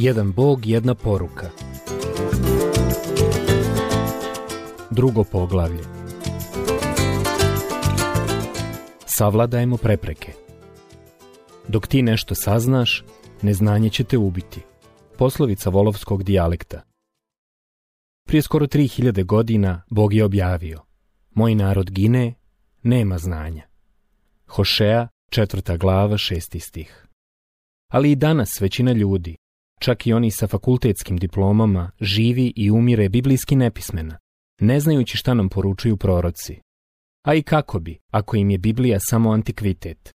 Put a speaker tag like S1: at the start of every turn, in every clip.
S1: Jedan Bog, jedna poruka. Drugo poglavlje. Savladajmo prepreke. Dok ti nešto saznaš, neznanje će te ubiti. Poslovica volovskog dijalekta. Prije skoro 3000 godina Bog je objavio Moj narod gine, nema znanja. Hošea, četvrta glava, šesti stih. Ali i danas većina ljudi, čak i oni sa fakultetskim diplomama, živi i umire biblijski nepismena, ne znajući šta nam poručuju proroci. A i kako bi, ako im je Biblija samo antikvitet.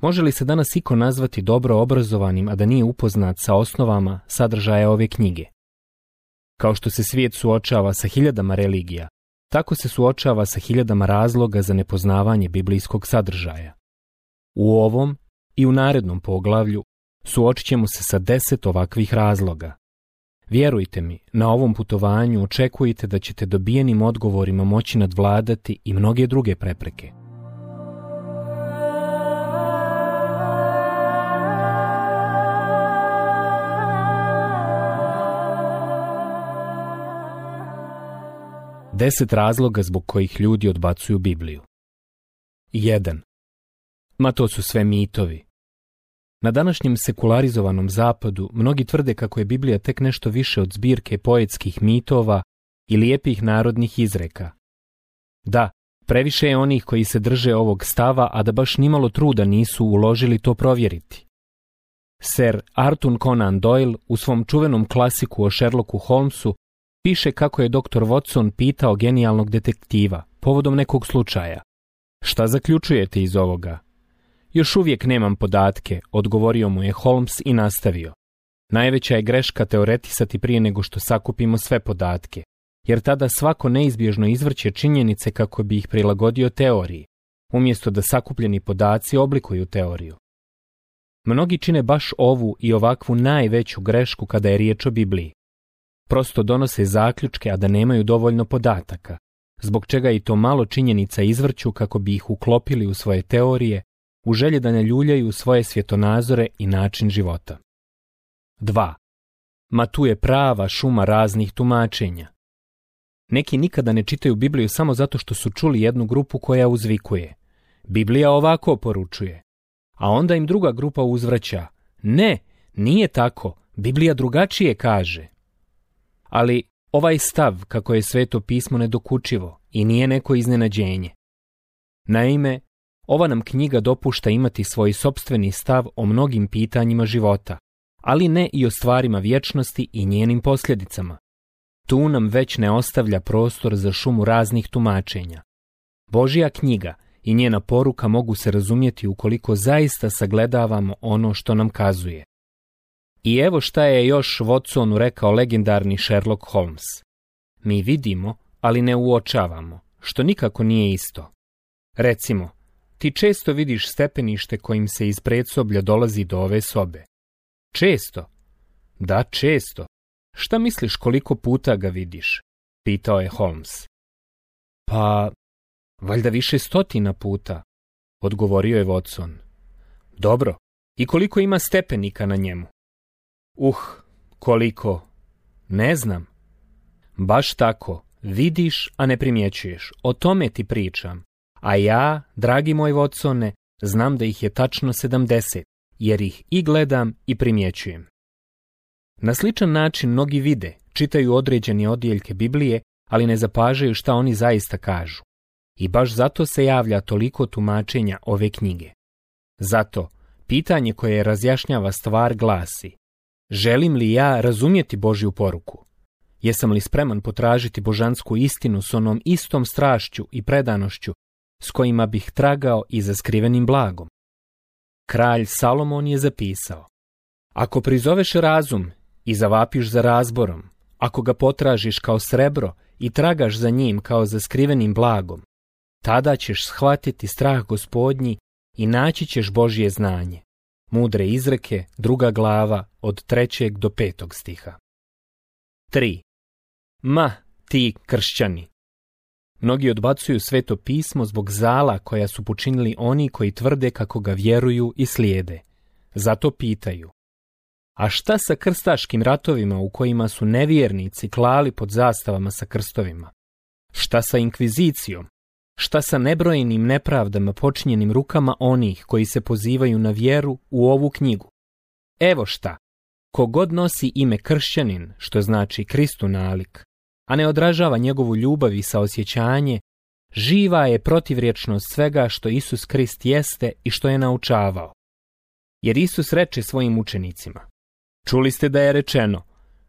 S1: Može li se danas iko nazvati dobro obrazovanim, a da nije upoznat sa osnovama sadržaja ove knjige? Kao što se svijet suočava sa hiljadama religija, tako se suočava sa hiljadama razloga za nepoznavanje biblijskog sadržaja. U ovom i u narednom poglavlju Suočit ćemo se sa deset ovakvih razloga. Vjerujte mi, na ovom putovanju očekujte da ćete dobijenim odgovorima moći nadvladati i mnoge druge prepreke. Deset razloga zbog kojih ljudi odbacuju Bibliju. 1. Ma to su sve mitovi. Na današnjem sekularizovanom zapadu mnogi tvrde kako je Biblija tek nešto više od zbirke poetskih mitova i lijepih narodnih izreka. Da, previše je onih koji se drže ovog stava, a da baš nimalo truda nisu uložili to provjeriti. Sir Artun Conan Doyle u svom čuvenom klasiku o Sherlocku Holmesu piše kako je dr. Watson pitao genijalnog detektiva povodom nekog slučaja. Šta zaključujete iz ovoga? Još uvijek nemam podatke, odgovorio mu je Holmes i nastavio. Najveća je greška teoretisati prije nego što sakupimo sve podatke, jer tada svako neizbježno izvrće činjenice kako bi ih prilagodio teoriji, umjesto da sakupljeni podaci oblikuju teoriju. Mnogi čine baš ovu i ovakvu najveću grešku kada je riječ o Bibliji. Prosto donose zaključke, a da nemaju dovoljno podataka, zbog čega i to malo činjenica izvrću kako bi ih uklopili u svoje teorije u želji da ne ljuljaju svoje svjetonazore i način života. 2. Ma tu je prava šuma raznih tumačenja. Neki nikada ne čitaju Bibliju samo zato što su čuli jednu grupu koja uzvikuje. Biblija ovako poručuje. A onda im druga grupa uzvraća. Ne, nije tako, Biblija drugačije kaže. Ali ovaj stav kako je sveto pismo nedokučivo i nije neko iznenađenje. Naime, ova nam knjiga dopušta imati svoj sobstveni stav o mnogim pitanjima života, ali ne i o stvarima vječnosti i njenim posljedicama. Tu nam već ne ostavlja prostor za šumu raznih tumačenja. Božja knjiga i njena poruka mogu se razumjeti ukoliko zaista sagledavamo ono što nam kazuje. I evo šta je još Watsonu rekao legendarni Sherlock Holmes. Mi vidimo, ali ne uočavamo, što nikako nije isto. Recimo, ti često vidiš stepenište kojim se iz predsoblja dolazi do ove sobe. Često? Da, često. Šta misliš koliko puta ga vidiš? Pitao je Holmes. Pa, valjda više stotina puta, odgovorio je Watson. Dobro, i koliko ima stepenika na njemu? Uh, koliko? Ne znam. Baš tako, vidiš, a ne primjećuješ. O tome ti pričam a ja, dragi moj Vocone, znam da ih je tačno 70, jer ih i gledam i primjećujem. Na sličan način mnogi vide, čitaju određene odjeljke Biblije, ali ne zapažaju šta oni zaista kažu. I baš zato se javlja toliko tumačenja ove knjige. Zato, pitanje koje razjašnjava stvar glasi Želim li ja razumjeti Božju poruku? Jesam li spreman potražiti božansku istinu s onom istom strašću i predanošću s kojima bih tragao i za skrivenim blagom. Kralj Salomon je zapisao, Ako prizoveš razum i zavapiš za razborom, ako ga potražiš kao srebro i tragaš za njim kao za skrivenim blagom, tada ćeš shvatiti strah gospodnji i naći ćeš Božje znanje. Mudre izreke, druga glava, od trećeg do petog stiha. 3. Ma, ti kršćani, Mnogi odbacuju sveto pismo zbog zala koja su počinili oni koji tvrde kako ga vjeruju i slijede. Zato pitaju. A šta sa krstaškim ratovima u kojima su nevjernici klali pod zastavama sa krstovima? Šta sa inkvizicijom? Šta sa nebrojenim nepravdama počinjenim rukama onih koji se pozivaju na vjeru u ovu knjigu? Evo šta, kogod nosi ime kršćanin, što znači Kristu nalik, a ne odražava njegovu ljubav i saosjećanje, živa je protivriječnost svega što Isus Krist jeste i što je naučavao. Jer Isus reče svojim učenicima, čuli ste da je rečeno,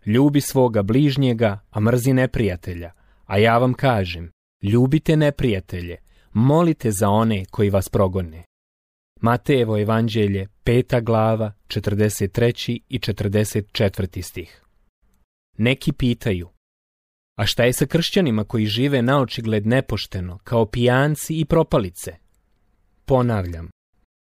S1: ljubi svoga bližnjega, a mrzi neprijatelja, a ja vam kažem, ljubite neprijatelje, molite za one koji vas progone. Matejevo evanđelje, peta glava, 43. i 44. stih. Neki pitaju, a šta je sa kršćanima koji žive naočigled nepošteno, kao pijanci i propalice? Ponavljam,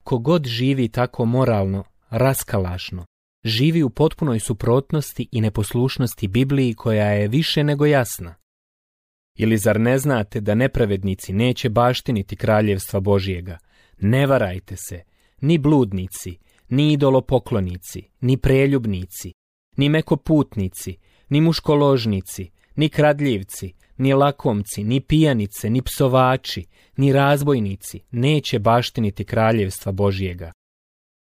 S1: kogod živi tako moralno, raskalašno, živi u potpunoj suprotnosti i neposlušnosti Bibliji koja je više nego jasna. Ili zar ne znate da nepravednici neće baštiniti kraljevstva Božijega? Ne varajte se, ni bludnici, ni idolopoklonici, ni preljubnici, ni mekoputnici, ni muškoložnici, ni kradljivci, ni lakomci, ni pijanice, ni psovači, ni razbojnici neće baštiniti kraljevstva Božjega.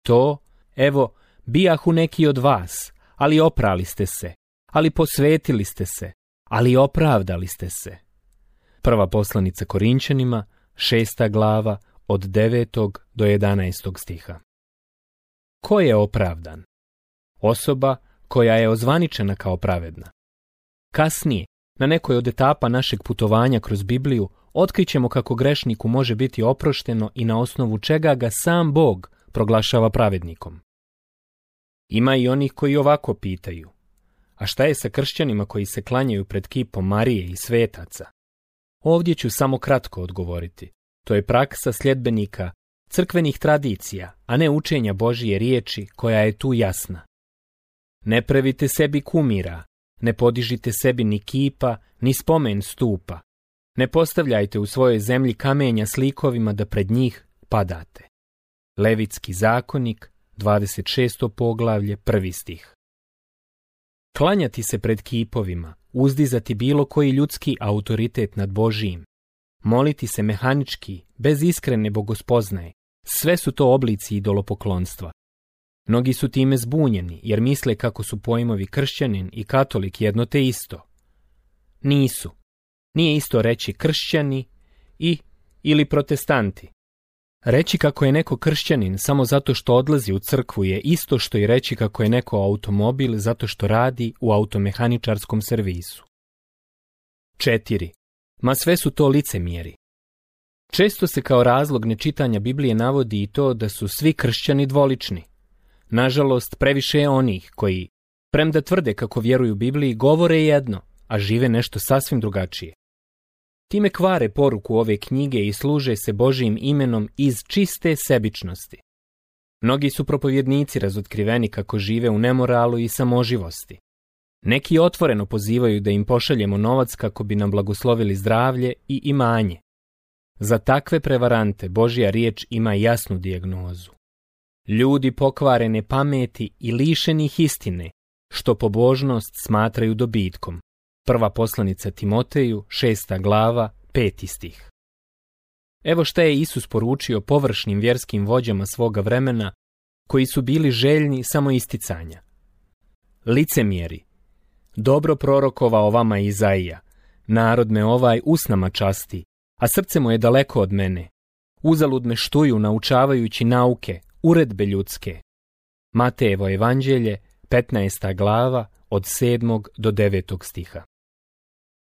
S1: To, evo, bijahu neki od vas, ali oprali ste se, ali posvetili ste se, ali opravdali ste se. Prva poslanica Korinčanima, šesta glava, od 9. do 11. stiha. Ko je opravdan? Osoba koja je ozvaničena kao pravedna. Kasnije, na nekoj od etapa našeg putovanja kroz Bibliju, otkrićemo kako grešniku može biti oprošteno i na osnovu čega ga sam Bog proglašava pravednikom. Ima i onih koji ovako pitaju. A šta je sa kršćanima koji se klanjaju pred kipom Marije i svetaca? Ovdje ću samo kratko odgovoriti. To je praksa sljedbenika crkvenih tradicija, a ne učenja Božije riječi koja je tu jasna. Ne pravite sebi kumira, ne podižite sebi ni kipa, ni spomen stupa. Ne postavljajte u svojoj zemlji kamenja slikovima da pred njih padate. Levitski zakonik, 26. poglavlje, prvi stih. Klanjati se pred kipovima, uzdizati bilo koji ljudski autoritet nad Božijim, moliti se mehanički, bez iskrene bogospoznaje, sve su to oblici idolopoklonstva. Mnogi su time zbunjeni jer misle kako su pojmovi kršćanin i katolik jedno te isto. Nisu. Nije isto reći kršćani i ili protestanti. Reći kako je neko kršćanin samo zato što odlazi u crkvu je isto što i reći kako je neko automobil zato što radi u automehaničarskom servisu. 4. Ma sve su to licemjeri. Često se kao razlog nečitanja Biblije navodi i to da su svi kršćani dvolični. Nažalost, previše je onih koji, premda tvrde kako vjeruju Bibliji, govore jedno, a žive nešto sasvim drugačije. Time kvare poruku ove knjige i služe se Božijim imenom iz čiste sebičnosti. Mnogi su propovjednici razotkriveni kako žive u nemoralu i samoživosti. Neki otvoreno pozivaju da im pošaljemo novac kako bi nam blagoslovili zdravlje i imanje. Za takve prevarante Božja riječ ima jasnu dijagnozu ljudi pokvarene pameti i lišenih istine, što pobožnost smatraju dobitkom. Prva poslanica Timoteju, šesta glava, peti stih. Evo šta je Isus poručio površnim vjerskim vođama svoga vremena, koji su bili željni isticanja. Licemjeri, dobro prorokova o vama Izaija, narod me ovaj usnama časti, a srce mu je daleko od mene. Uzalud me štuju naučavajući nauke, uredbe ljudske. Matejevo evanđelje, 15. glava, od 7. do 9. stiha.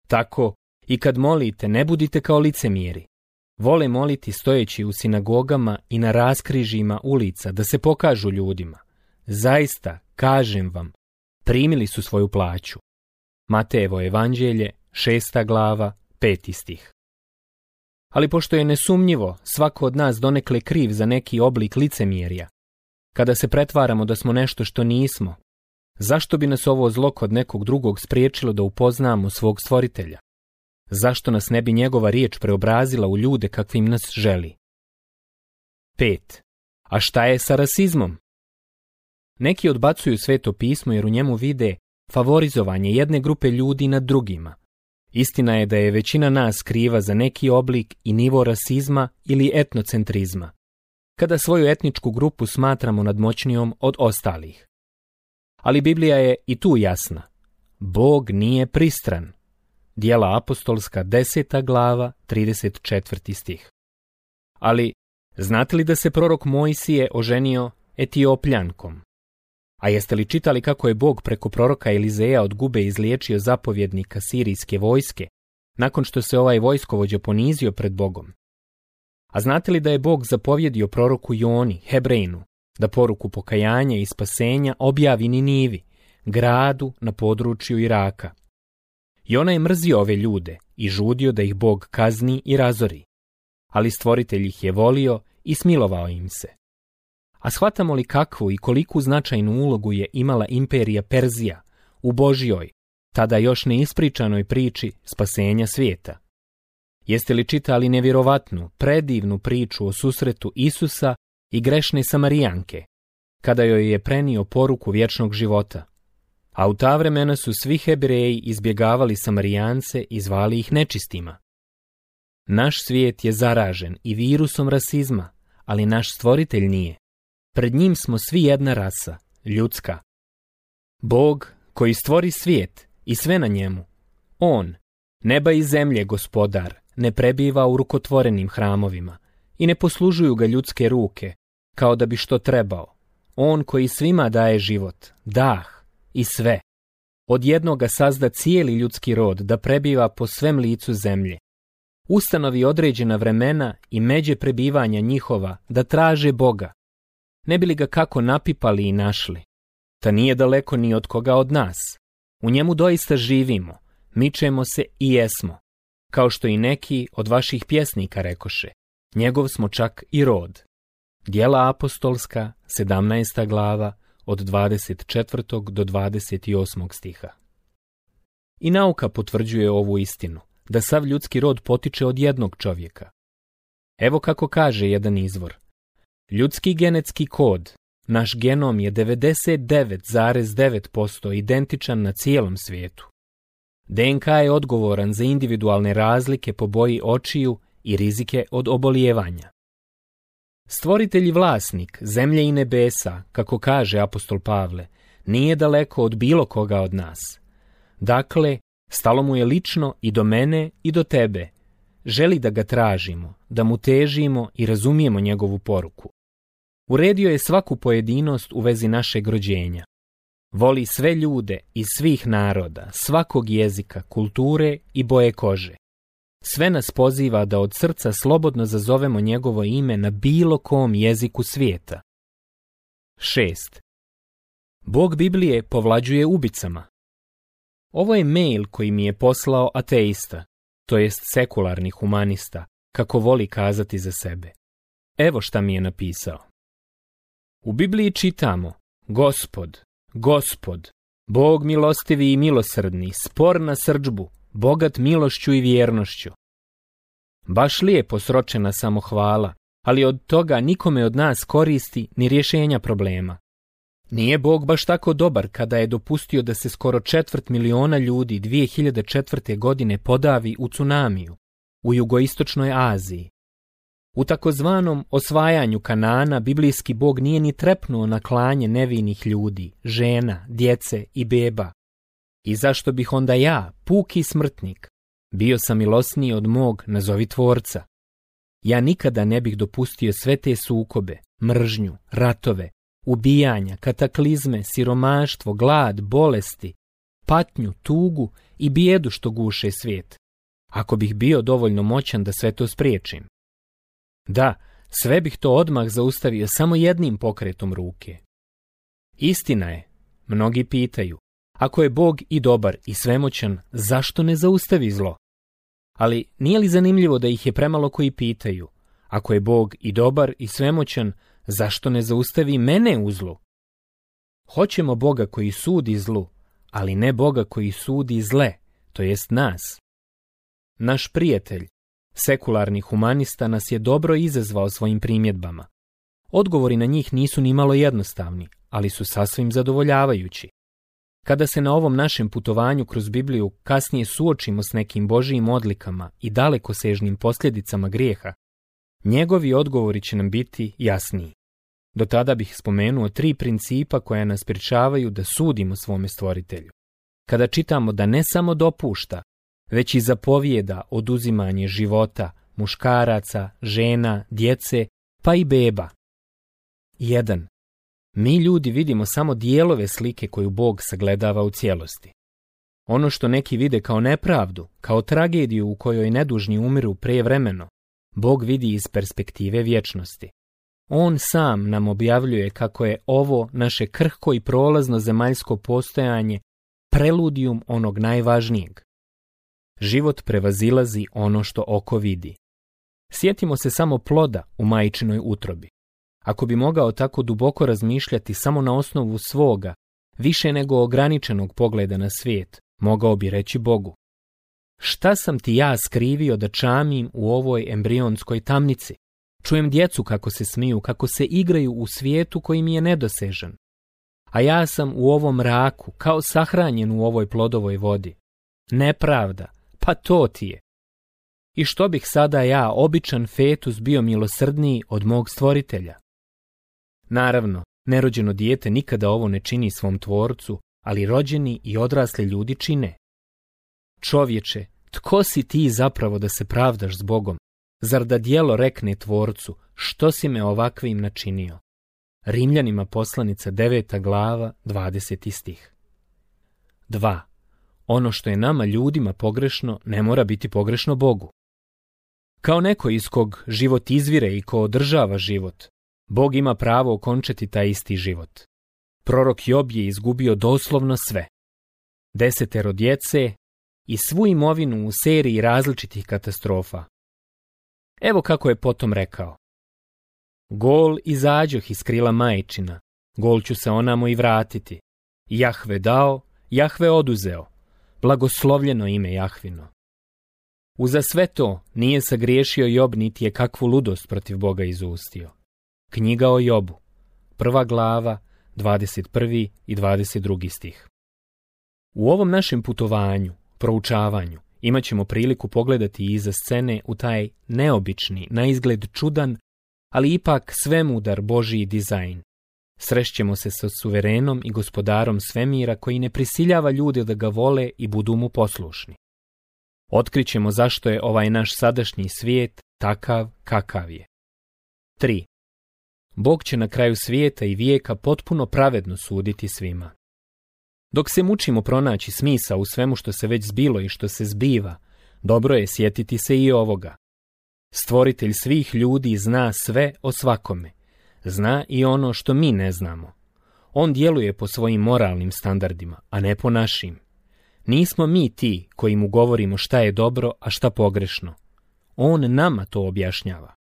S1: Tako, i kad molite, ne budite kao licemjeri. Vole moliti stojeći u sinagogama i na raskrižima ulica da se pokažu ljudima. Zaista, kažem vam, primili su svoju plaću. Matejevo evanđelje, 6. glava, 5. stih ali pošto je nesumnjivo svako od nas donekle kriv za neki oblik licemjerja, kada se pretvaramo da smo nešto što nismo, zašto bi nas ovo zlo kod nekog drugog spriječilo da upoznamo svog stvoritelja? Zašto nas ne bi njegova riječ preobrazila u ljude kakvim nas želi? 5. A šta je sa rasizmom? Neki odbacuju sveto pismo jer u njemu vide favorizovanje jedne grupe ljudi nad drugima, Istina je da je većina nas kriva za neki oblik i nivo rasizma ili etnocentrizma, kada svoju etničku grupu smatramo nadmoćnijom od ostalih. Ali Biblija je i tu jasna. Bog nije pristran. Dijela apostolska deseta glava, 34. stih. Ali, znate li da se prorok Mojsije oženio etiopljankom? A jeste li čitali kako je Bog preko proroka Elizeja od gube izliječio zapovjednika sirijske vojske, nakon što se ovaj vojskovođa ponizio pred Bogom? A znate li da je Bog zapovjedio proroku Joni, Hebrejnu, da poruku pokajanja i spasenja objavi Ninivi, gradu na području Iraka? Jona je mrzio ove ljude i žudio da ih Bog kazni i razori, ali stvoritelj ih je volio i smilovao im se. A shvatamo li kakvu i koliku značajnu ulogu je imala imperija Perzija u Božjoj, tada još neispričanoj priči spasenja svijeta? Jeste li čitali nevjerovatnu, predivnu priču o susretu Isusa i grešne Samarijanke, kada joj je prenio poruku vječnog života? A u ta vremena su svi Hebreji izbjegavali Samarijance i zvali ih nečistima. Naš svijet je zaražen i virusom rasizma, ali naš stvoritelj nije. Pred njim smo svi jedna rasa, ljudska. Bog koji stvori svijet i sve na njemu. On, neba i zemlje gospodar, ne prebiva u rukotvorenim hramovima i ne poslužuju ga ljudske ruke, kao da bi što trebao. On koji svima daje život, dah i sve. Od jednoga sazda cijeli ljudski rod da prebiva po svem licu zemlje. Ustanovi određena vremena i međe prebivanja njihova da traže Boga ne bi ga kako napipali i našli. Ta nije daleko ni od koga od nas. U njemu doista živimo, mičemo se i jesmo. Kao što i neki od vaših pjesnika rekoše, njegov smo čak i rod. Dijela apostolska, 17. glava, od 24. do 28. stiha. I nauka potvrđuje ovu istinu, da sav ljudski rod potiče od jednog čovjeka. Evo kako kaže jedan izvor. Ljudski genetski kod, naš genom je 99,9% identičan na cijelom svijetu. DNK je odgovoran za individualne razlike po boji očiju i rizike od obolijevanja. Stvoritelj i vlasnik zemlje i nebesa, kako kaže apostol Pavle, nije daleko od bilo koga od nas. Dakle, stalo mu je lično i do mene i do tebe. Želi da ga tražimo, da mu težimo i razumijemo njegovu poruku. Uredio je svaku pojedinost u vezi našeg rođenja. Voli sve ljude iz svih naroda, svakog jezika, kulture i boje kože. Sve nas poziva da od srca slobodno zazovemo njegovo ime na bilo kom jeziku svijeta. 6. Bog Biblije povlađuje ubicama. Ovo je mail koji mi je poslao ateista, to jest sekularni humanista, kako voli kazati za sebe. Evo šta mi je napisao. U Bibliji čitamo, gospod, gospod, Bog milostivi i milosrdni, spor na srđbu, bogat milošću i vjernošću. Baš lijepo sročena samohvala, ali od toga nikome od nas koristi ni rješenja problema. Nije Bog baš tako dobar kada je dopustio da se skoro četvrt miliona ljudi 2004. godine podavi u tsunamiju u jugoistočnoj Aziji, u takozvanom osvajanju Kanana biblijski bog nije ni trepnuo na klanje nevinih ljudi, žena, djece i beba. I zašto bih onda ja, puki smrtnik, bio sam milosniji od mog, nazovi tvorca? Ja nikada ne bih dopustio sve te sukobe, mržnju, ratove, ubijanja, kataklizme, siromaštvo, glad, bolesti, patnju, tugu i bijedu što guše svijet. Ako bih bio dovoljno moćan da sve to spriječim. Da, sve bih to odmah zaustavio samo jednim pokretom ruke. Istina je, mnogi pitaju, ako je Bog i dobar i svemoćan, zašto ne zaustavi zlo? Ali nije li zanimljivo da ih je premalo koji pitaju, ako je Bog i dobar i svemoćan, zašto ne zaustavi mene u zlu? Hoćemo Boga koji sudi zlu, ali ne Boga koji sudi zle, to jest nas. Naš prijatelj, Sekularni humanista nas je dobro izazvao svojim primjedbama. Odgovori na njih nisu ni malo jednostavni, ali su sasvim zadovoljavajući. Kada se na ovom našem putovanju kroz Bibliju kasnije suočimo s nekim božijim odlikama i dalekosežnim posljedicama grijeha, njegovi odgovori će nam biti jasniji. Do tada bih spomenuo tri principa koja nas pričavaju da sudimo svome stvoritelju. Kada čitamo da ne samo dopušta, već i zapovjeda oduzimanje života muškaraca, žena, djece, pa i beba. 1. Mi ljudi vidimo samo dijelove slike koju Bog sagledava u cijelosti. Ono što neki vide kao nepravdu, kao tragediju u kojoj nedužni umiru prevremeno, Bog vidi iz perspektive vječnosti. On sam nam objavljuje kako je ovo naše krhko i prolazno zemaljsko postojanje preludijum onog najvažnijeg, život prevazilazi ono što oko vidi. Sjetimo se samo ploda u majčinoj utrobi. Ako bi mogao tako duboko razmišljati samo na osnovu svoga, više nego ograničenog pogleda na svijet, mogao bi reći Bogu. Šta sam ti ja skrivio da čamim u ovoj embrionskoj tamnici? Čujem djecu kako se smiju, kako se igraju u svijetu koji mi je nedosežan. A ja sam u ovom raku, kao sahranjen u ovoj plodovoj vodi. Nepravda, pa to ti je. I što bih sada ja, običan fetus, bio milosrdniji od mog stvoritelja? Naravno, nerođeno dijete nikada ovo ne čini svom tvorcu, ali rođeni i odrasli ljudi čine. Čovječe, tko si ti zapravo da se pravdaš s Bogom? Zar da dijelo rekne tvorcu, što si me ovakvim načinio? Rimljanima poslanica 9. glava 20. stih 2. Ono što je nama ljudima pogrešno ne mora biti pogrešno Bogu. Kao neko iz kog život izvire i ko održava život, Bog ima pravo okončati taj isti život. Prorok Job je izgubio doslovno sve. Desetero djece i svu imovinu u seriji različitih katastrofa. Evo kako je potom rekao. Gol izađoh iz krila majčina, gol ću se onamo i vratiti. Jahve dao, Jahve oduzeo, blagoslovljeno ime Jahvino. Uza sve to nije sagriješio Job niti je kakvu ludost protiv Boga izustio. Knjiga o Jobu, prva glava, 21. i 22. stih. U ovom našem putovanju, proučavanju, imat ćemo priliku pogledati iza scene u taj neobični, na izgled čudan, ali ipak svemudar Božiji dizajn, Srešćemo se sa suverenom i gospodarom svemira koji ne prisiljava ljude da ga vole i budu mu poslušni. Otkrićemo zašto je ovaj naš sadašnji svijet takav kakav je. 3. Bog će na kraju svijeta i vijeka potpuno pravedno suditi svima. Dok se mučimo pronaći smisa u svemu što se već zbilo i što se zbiva, dobro je sjetiti se i ovoga. Stvoritelj svih ljudi zna sve o svakome zna i ono što mi ne znamo. On djeluje po svojim moralnim standardima, a ne po našim. Nismo mi ti koji mu govorimo šta je dobro, a šta pogrešno. On nama to objašnjava.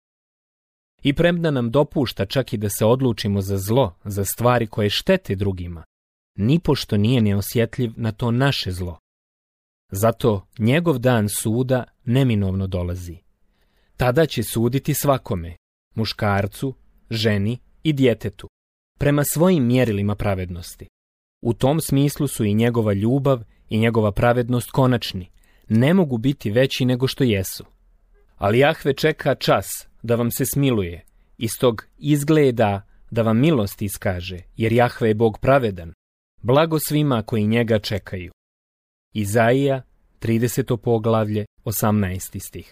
S1: I premda nam dopušta čak i da se odlučimo za zlo, za stvari koje štete drugima, nipošto nije neosjetljiv na to naše zlo. Zato njegov dan suda neminovno dolazi. Tada će suditi svakome, muškarcu, ženi i djetetu, prema svojim mjerilima pravednosti. U tom smislu su i njegova ljubav i njegova pravednost konačni, ne mogu biti veći nego što jesu. Ali Jahve čeka čas da vam se smiluje, iz tog izgleda da vam milost iskaže, jer Jahve je Bog pravedan, blago svima koji njega čekaju. Izaija, 30. poglavlje, 18. stih.